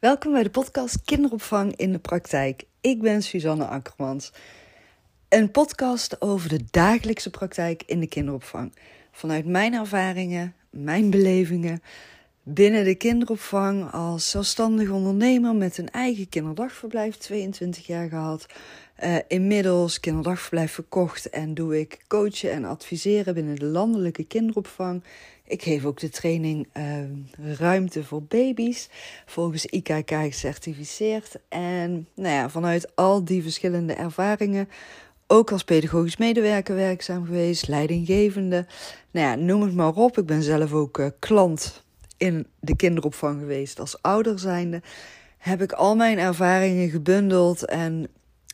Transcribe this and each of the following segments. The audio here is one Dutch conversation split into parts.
Welkom bij de podcast Kinderopvang in de Praktijk. Ik ben Suzanne Akkermans. Een podcast over de dagelijkse praktijk in de kinderopvang. Vanuit mijn ervaringen, mijn belevingen binnen de kinderopvang als zelfstandig ondernemer met een eigen kinderdagverblijf, 22 jaar gehad. Uh, inmiddels kinderdagverblijf verkocht en doe ik coachen en adviseren binnen de landelijke kinderopvang. Ik geef ook de training uh, Ruimte voor Baby's, volgens IKK gecertificeerd. En nou ja, vanuit al die verschillende ervaringen, ook als pedagogisch medewerker werkzaam geweest, leidinggevende. Nou ja, noem het maar op. Ik ben zelf ook uh, klant in de kinderopvang geweest als ouder zijnde. Heb ik al mijn ervaringen gebundeld en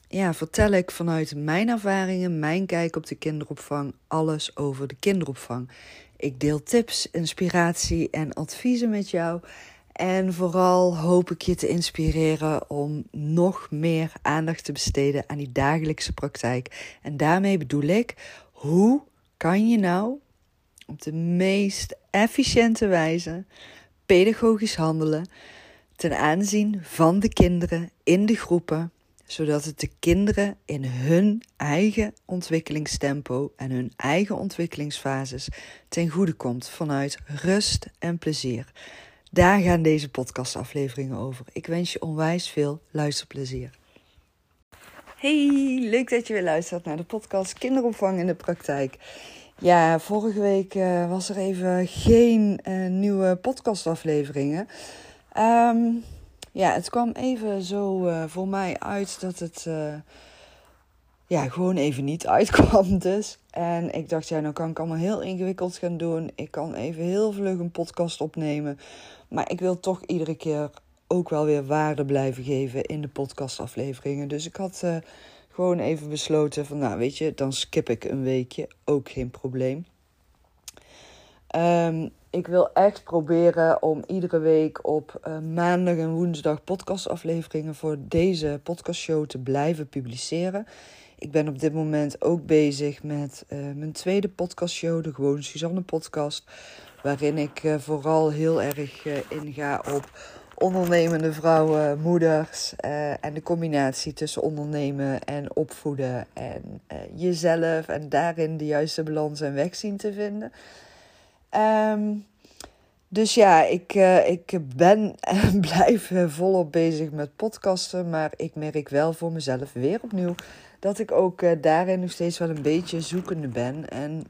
ja, vertel ik vanuit mijn ervaringen, mijn kijk op de kinderopvang, alles over de kinderopvang. Ik deel tips, inspiratie en adviezen met jou. En vooral hoop ik je te inspireren om nog meer aandacht te besteden aan die dagelijkse praktijk. En daarmee bedoel ik, hoe kan je nou op de meest efficiënte wijze pedagogisch handelen ten aanzien van de kinderen in de groepen zodat het de kinderen in hun eigen ontwikkelingstempo en hun eigen ontwikkelingsfases ten goede komt vanuit rust en plezier. Daar gaan deze podcastafleveringen over. Ik wens je onwijs veel luisterplezier. Hey, leuk dat je weer luistert naar de podcast Kinderopvang in de praktijk. Ja, vorige week uh, was er even geen uh, nieuwe podcastafleveringen. Um, ja, het kwam even zo uh, voor mij uit dat het uh, ja, gewoon even niet uitkwam dus. En ik dacht, ja, nou kan ik allemaal heel ingewikkeld gaan doen. Ik kan even heel vlug een podcast opnemen. Maar ik wil toch iedere keer ook wel weer waarde blijven geven in de podcastafleveringen. Dus ik had uh, gewoon even besloten van, nou weet je, dan skip ik een weekje. Ook geen probleem. Um, ik wil echt proberen om iedere week op uh, maandag en woensdag podcastafleveringen voor deze podcastshow te blijven publiceren. Ik ben op dit moment ook bezig met uh, mijn tweede podcastshow, de Gewoon Suzanne podcast. Waarin ik uh, vooral heel erg inga op ondernemende vrouwen, moeders en de combinatie tussen ondernemen en opvoeden en jezelf en daarin de juiste balans en weg zien te vinden. Um, dus ja, ik, uh, ik ben en blijf volop bezig met podcasten. Maar ik merk wel voor mezelf weer opnieuw dat ik ook uh, daarin nog steeds wel een beetje zoekende ben. En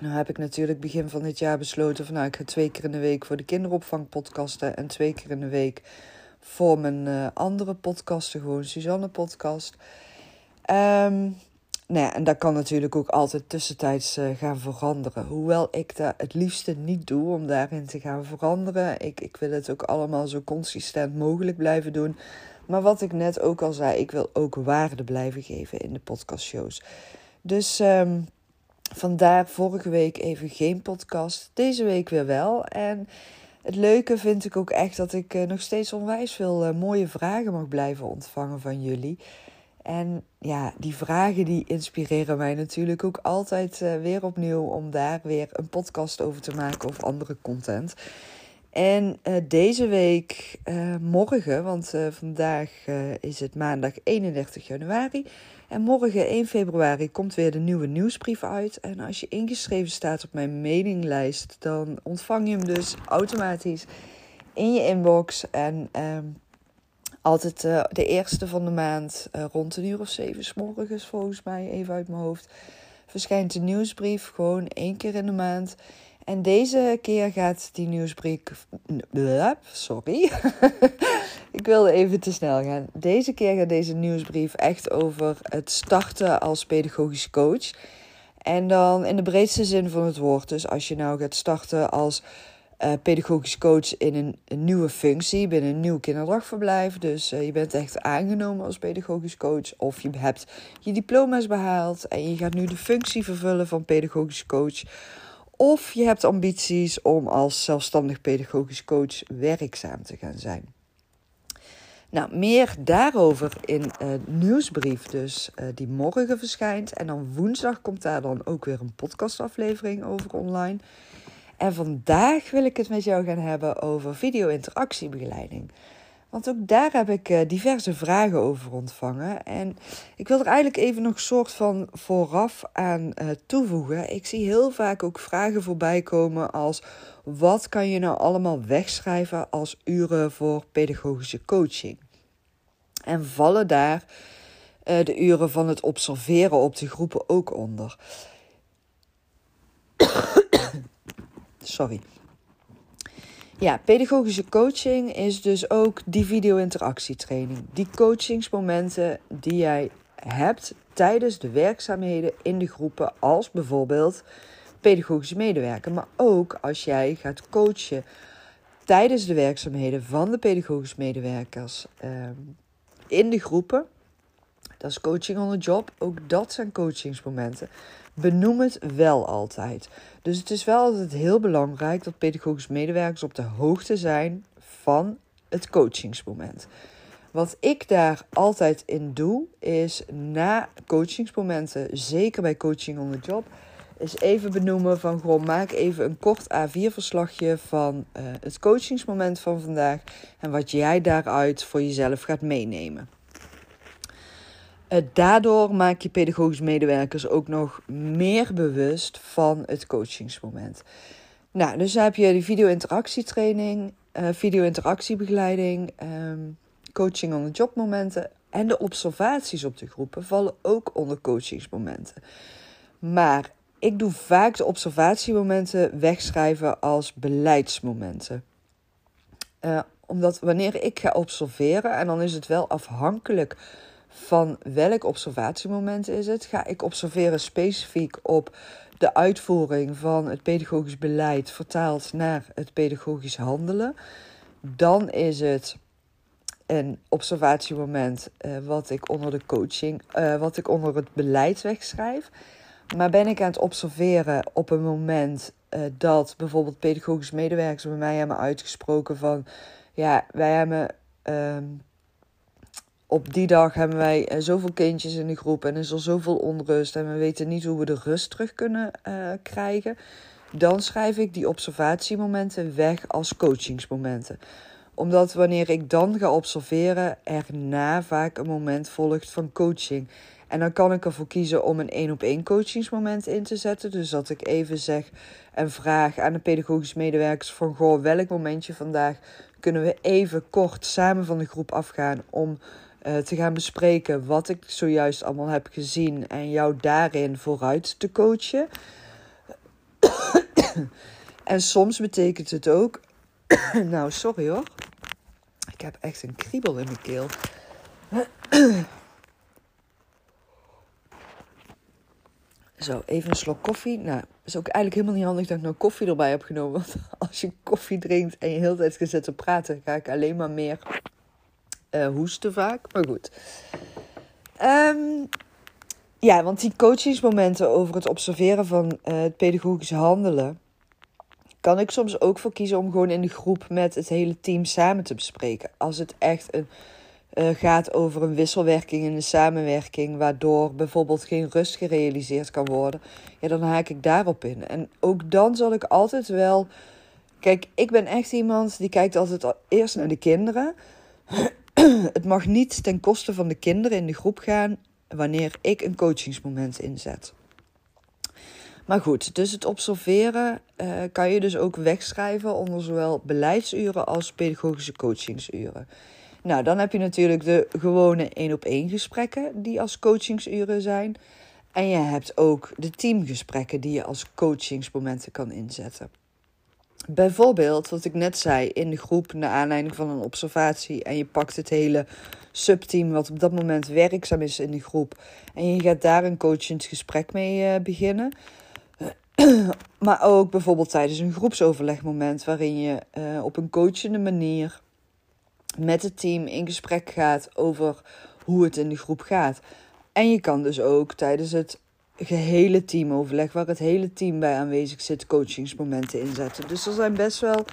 nu heb ik natuurlijk begin van dit jaar besloten van nou, ik ga twee keer in de week voor de kinderopvang podcasten. En twee keer in de week voor mijn uh, andere podcasten, gewoon Suzanne podcast. Um, nou ja, en dat kan natuurlijk ook altijd tussentijds uh, gaan veranderen. Hoewel ik dat het liefste niet doe om daarin te gaan veranderen. Ik, ik wil het ook allemaal zo consistent mogelijk blijven doen. Maar wat ik net ook al zei, ik wil ook waarde blijven geven in de podcastshows. Dus um, vandaar vorige week even geen podcast. Deze week weer wel. En het leuke vind ik ook echt dat ik uh, nog steeds onwijs veel uh, mooie vragen mag blijven ontvangen van jullie. En ja, die vragen die inspireren mij natuurlijk ook altijd uh, weer opnieuw om daar weer een podcast over te maken of andere content. En uh, deze week, uh, morgen, want vandaag is het maandag 31 januari. En morgen 1 februari komt weer de nieuwe nieuwsbrief uit. En als je ingeschreven staat op mijn mailinglijst, dan ontvang je hem dus automatisch in je inbox. En ehm, altijd uh, de eerste van de maand, uh, rond een uur of zeven s morgens volgens mij, even uit mijn hoofd, verschijnt de nieuwsbrief gewoon één keer in de maand. En deze keer gaat die nieuwsbrief. Sorry. ik wilde even te snel gaan. Deze keer gaat deze nieuwsbrief echt over het starten als pedagogisch coach. En dan in de breedste zin van het woord. Dus als je nou gaat starten als uh, pedagogisch coach in een, nieuwe functie binnen een nieuw kinderdagverblijf. Dus uh, je bent echt aangenomen als pedagogisch coach. Of je hebt je diploma's behaald en je gaat nu de functie vervullen van pedagogisch coach. Of je hebt ambities om als zelfstandig pedagogisch coach werkzaam te gaan zijn. Nou, meer daarover in een nieuwsbrief dus die morgen verschijnt. En dan woensdag komt daar dan ook weer een podcastaflevering over online. En vandaag wil ik het met jou gaan hebben over video-interactiebegeleiding. Want ook daar heb ik eh, diverse vragen over ontvangen. En ik wil er eigenlijk even nog soort van vooraf aan uh, toevoegen. Ik zie heel vaak ook vragen voorbij komen als: wat kan je nou allemaal wegschrijven als uren voor pedagogische coaching? En vallen daar uh, de uren van het observeren op de groepen ook onder? Sorry. Ja, pedagogische coaching is dus ook die video-interactietraining. Die coachingsmomenten die jij hebt tijdens de werkzaamheden in de groepen, als bijvoorbeeld pedagogische medewerker. Maar ook als jij gaat coachen tijdens de werkzaamheden van de pedagogische medewerkers ehm, in de groepen. Dat is coaching on the job. Ook dat zijn coachingsmomenten. Benoem het wel altijd. Dus het is wel altijd heel belangrijk dat pedagogische medewerkers op de hoogte zijn van het coachingsmoment. Wat ik daar altijd in doe, is na coachingsmomenten, zeker bij coaching on the job, is even benoemen van gewoon maak even een kort A4-verslagje van uh, het coachingsmoment van vandaag en wat jij daaruit voor jezelf gaat meenemen. Eh, daardoor maak je pedagogisch medewerkers ook nog meer bewust van het coachingsmoment. Nou, dus dan heb je die video-interactietraining, uh, video-interactiebegeleiding, um, coaching on the job momenten en de observaties op de groepen vallen ook onder coachingsmomenten. Maar ik doe vaak de observatiemomenten wegschrijven als beleidsmomenten. Uh, omdat wanneer ik ga observeren, en dan is het wel afhankelijk van welk observatiemoment is het, ga ik observeren specifiek op de uitvoering van het pedagogisch beleid vertaald naar het pedagogisch handelen. Dan is het een observatiemoment uh, wat ik onder de coaching, uh, wat ik onder het beleid wegschrijf. Maar ben ik aan het observeren op een moment uh, dat bijvoorbeeld pedagogische medewerkers bij mij hebben uitgesproken van ja, wij hebben ehm, op die dag hebben wij uh, zoveel kindjes in de groep en is er zoveel onrust en we weten niet hoe we de rust terug kunnen uh, krijgen. Dan schrijf ik die observatiemomenten weg als coachingsmomenten. Omdat wanneer ik dan ga observeren, er na vaak een moment volgt van coaching. En dan kan ik ervoor kiezen om een één op één coachingsmoment in te zetten. Dus dat ik even zeg en vraag aan de pedagogische medewerkers van goh, welk momentje vandaag kunnen we even kort samen van de groep afgaan om uh, te gaan bespreken wat ik zojuist allemaal heb gezien en jou daarin vooruit te coachen. en soms betekent het ook. nou, sorry hoor. Ik heb echt een kriebel in mijn keel. Zo, even een slok koffie. Nou, is ook eigenlijk helemaal niet handig dat ik nou koffie erbij heb genomen. Want als je koffie drinkt en je heel tijd gaat zitten praten, ga ik alleen maar meer uh, hoesten vaak. Maar goed. Um, ja, want die coachingsmomenten over het observeren van uh, het pedagogisch handelen. Kan ik soms ook voor kiezen om gewoon in de groep met het hele team samen te bespreken. Als het echt een, uh, gaat over een wisselwerking in de samenwerking, waardoor bijvoorbeeld geen rust gerealiseerd kan worden, ja, dan haak ik daarop in. En ook dan zal ik altijd wel. Kijk, ik ben echt iemand die kijkt altijd eerst naar de kinderen. het mag niet ten koste van de kinderen in de groep gaan wanneer ik een coachingsmoment inzet. Maar goed, dus het observeren uh, kan je dus ook wegschrijven onder zowel beleidsuren als pedagogische coachingsuren. Nou, dan heb je natuurlijk de gewone één op één gesprekken die als coachingsuren zijn. En je hebt ook de teamgesprekken die je als coachingsmomenten kan inzetten. Bijvoorbeeld, wat ik net zei, in de groep naar aanleiding van een observatie en je pakt het hele subteam wat op dat moment werkzaam is in de groep en je gaat daar een coachend gesprek mee uh, beginnen. maar ook bijvoorbeeld tijdens een groepsoverlegmoment waarin je uh, op een coachende manier met het team in gesprek gaat over hoe het in de groep gaat. En je kan dus ook tijdens het gehele teamoverleg, waar het hele team bij aanwezig zit, coachingsmomenten inzetten. Dus er zijn best wel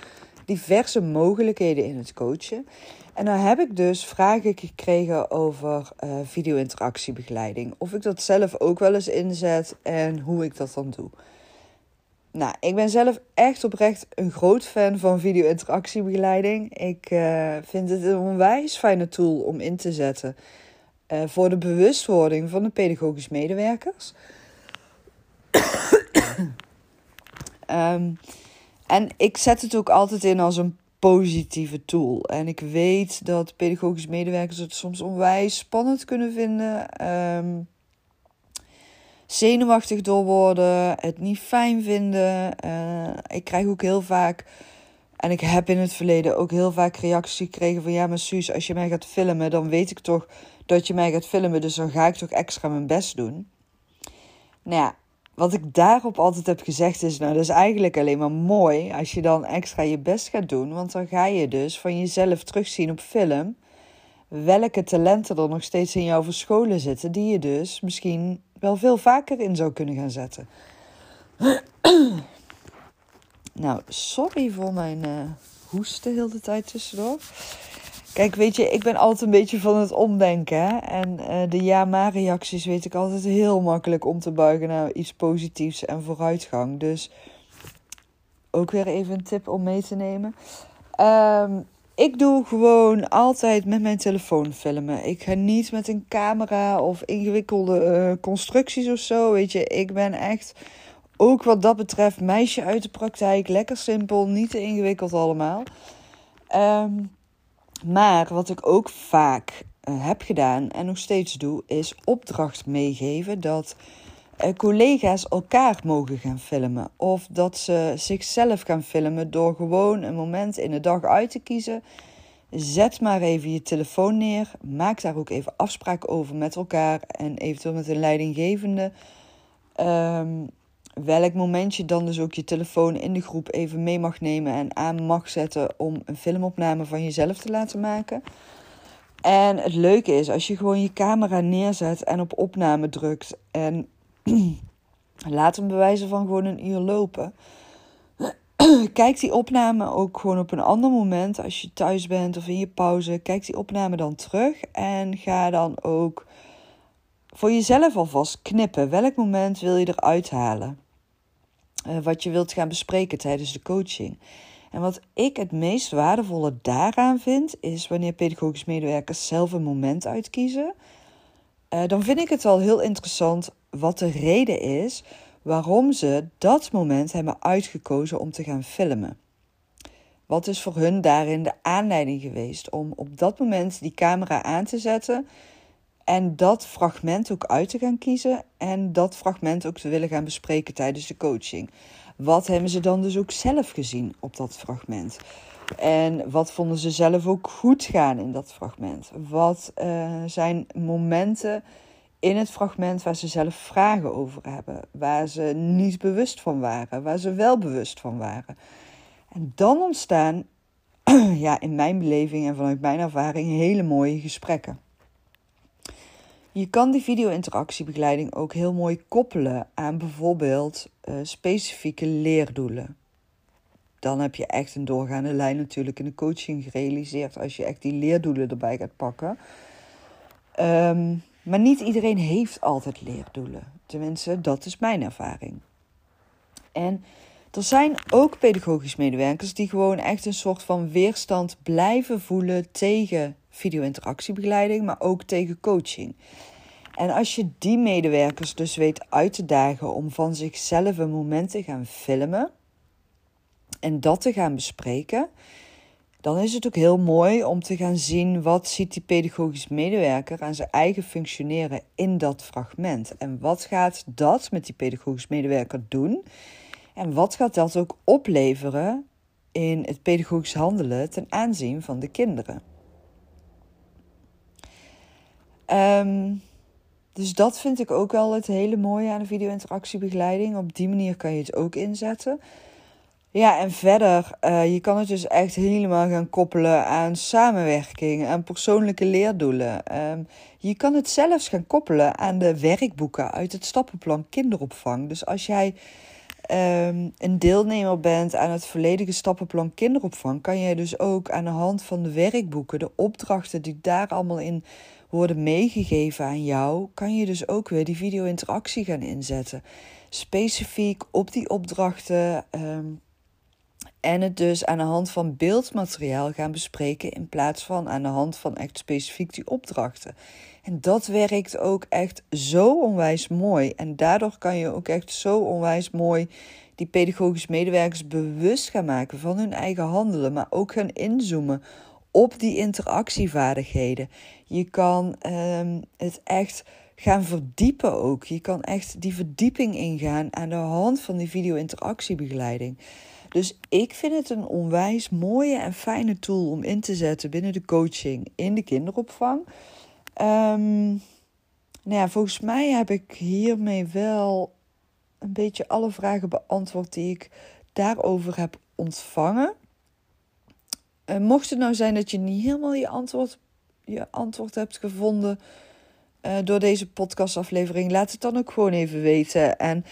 diverse mogelijkheden in het coachen. En dan heb ik dus vragen gekregen over uh, video-interactiebegeleiding. Of ik dat zelf ook wel eens inzet en hoe ik dat dan doe. nou, ik ben zelf echt oprecht een groot fan van video-interactiebegeleiding. Ik uh, vind het een onwijs fijne tool om in te zetten uh, voor de bewustwording van de pedagogisch medewerkers. um, en ik zet het ook altijd in als een positieve tool. En ik weet dat pedagogisch medewerkers het soms onwijs spannend kunnen vinden. Um, zenuwachtig door worden, het niet fijn vinden. Uh, ik krijg ook heel vaak, en ik heb in het verleden ook heel vaak reacties gekregen van ja, maar Suus, als je mij gaat filmen, dan weet ik toch dat je mij gaat filmen, dus dan ga ik toch extra mijn best doen. Nou ja, wat ik daarop altijd heb gezegd is, nou, dat is eigenlijk alleen maar mooi als je dan extra je best gaat doen, want dan ga je dus van jezelf terugzien op film welke talenten er nog steeds in jou verscholen zitten, die je dus misschien wel veel vaker in zou kunnen gaan zetten. nou, sorry voor mijn uh, hoesten heel de tijd tussendoor. Kijk, weet je, ik ben altijd een beetje van het omdenken. En uh, de ja-maar-reacties weet ik altijd heel makkelijk om te buigen naar iets positiefs en vooruitgang. Dus ook weer even een tip om mee te nemen. Um, ik doe gewoon altijd met mijn telefoon filmen. Ik ga niet met een camera of ingewikkelde uh, constructies of zo. Weet je, ik ben echt ook wat dat betreft meisje uit de praktijk. Lekker simpel, niet te ingewikkeld allemaal. Um, maar wat ik ook vaak uh, heb gedaan en nog steeds doe, is opdracht meegeven dat uh, collega's elkaar mogen gaan filmen. Of dat ze zichzelf gaan filmen door gewoon een moment in de dag uit te kiezen. Zet maar even je telefoon neer. Maak daar ook even afspraak over met elkaar en eventueel met een leidinggevende. Um, welk moment je dan dus ook je telefoon in de groep even mee mag nemen en aan mag zetten om een filmopname van jezelf te laten maken. En het leuke is, als je gewoon je camera neerzet en op opname drukt en laat hem bewijzen van gewoon een uur lopen. Kijk die opname ook gewoon op een ander moment als je thuis bent of in je pauze. Kijk die opname dan terug en ga dan ook voor jezelf alvast knippen. Welk moment wil je eruit halen? Uh, wat je wilt gaan bespreken tijdens de coaching. En wat ik het meest waardevolle daaraan vind, is wanneer pedagogisch medewerkers zelf een moment uitkiezen. Uh, dan vind ik het al heel interessant wat de reden is waarom ze dat moment hebben uitgekozen om te gaan filmen. Wat is voor hun daarin de aanleiding geweest om op dat moment die camera aan te zetten en dat fragment ook uit te gaan kiezen en dat fragment ook te willen gaan bespreken tijdens de coaching. Wat hebben ze dan dus ook zelf gezien op dat fragment? En wat vonden ze zelf ook goed gaan in dat fragment? Wat uh, zijn momenten in het fragment waar ze zelf vragen over hebben, waar ze niet bewust van waren, waar ze wel bewust van waren? En dan ontstaan, ja, in mijn beleving en vanuit mijn ervaring, hele mooie gesprekken. Je kan die video-interactiebegeleiding ook heel mooi koppelen aan bijvoorbeeld uh, specifieke leerdoelen. Dan heb je echt een doorgaande lijn natuurlijk in de coaching gerealiseerd als je echt die leerdoelen erbij gaat pakken. Um, maar niet iedereen heeft altijd leerdoelen. Tenminste, dat is mijn ervaring. En er zijn ook pedagogisch medewerkers die gewoon echt een soort van weerstand blijven voelen tegen video-interactiebegeleiding, maar ook tegen coaching. En als je die medewerkers dus weet uit te dagen om van zichzelf een moment te gaan filmen en dat te gaan bespreken, dan is het ook heel mooi om te gaan zien wat ziet die pedagogisch medewerker aan zijn eigen functioneren in dat fragment. En wat gaat dat met die pedagogisch medewerker doen? En wat gaat dat ook opleveren in het pedagogisch handelen ten aanzien van de kinderen? Um, dus dat vind ik ook wel het hele mooie aan de video-interactiebegeleiding. Op die manier kan je het ook inzetten. Ja, en verder, uh, je kan het dus echt helemaal gaan koppelen aan samenwerking, aan persoonlijke leerdoelen. Um, je kan het zelfs gaan koppelen aan de werkboeken uit het stappenplan kinderopvang. Dus als jij um, een deelnemer bent aan het volledige stappenplan kinderopvang, kan jij dus ook aan de hand van de werkboeken, de opdrachten die daar allemaal in worden meegegeven aan jou, kan je dus ook weer die video-interactie gaan inzetten. specifiek op die opdrachten. Ehm, en het dus aan de hand van beeldmateriaal gaan bespreken in plaats van aan de hand van echt specifiek die opdrachten. En dat werkt ook echt zo onwijs mooi. En daardoor kan je ook echt zo onwijs mooi die pedagogisch medewerkers bewust gaan maken van hun eigen handelen, maar ook gaan inzoomen op die interactievaardigheden. Je kan um, het echt gaan verdiepen ook. Je kan echt die verdieping ingaan aan de hand van die video-interactiebegeleiding. Dus ik vind het een onwijs mooie en fijne tool om in te zetten binnen de coaching in de kinderopvang. Um, nou volgens mij heb ik hiermee wel een beetje alle vragen beantwoord die ik daarover heb ontvangen. Uh, mocht het nou zijn dat je niet helemaal je antwoord, je antwoord hebt gevonden uh, door deze podcastaflevering, laat het dan ook gewoon even weten. En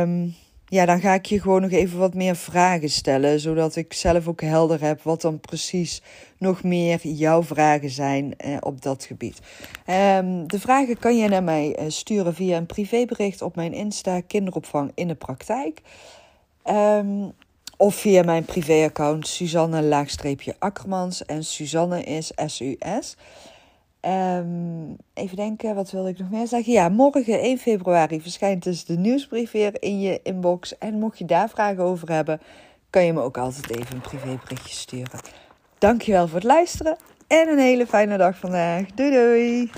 um, ja, dan ga ik je gewoon nog even wat meer vragen stellen, zodat ik zelf ook helder heb wat dan precies nog meer jouw vragen zijn eh, op dat gebied. Um, de vragen kan je naar mij sturen via een privébericht op mijn Insta Kinderopvang in de praktijk. Um, of via mijn privéaccount Suzanne-Akkermans en Suzanne is S-U-S. Um, even denken, wat wil ik nog meer zeggen? Ja, morgen 1 februari verschijnt dus de nieuwsbrief weer in je inbox. En mocht je daar vragen over hebben, kan je me ook altijd even een privéberichtje sturen. Dankjewel voor het luisteren en een hele fijne dag vandaag. Doei doei!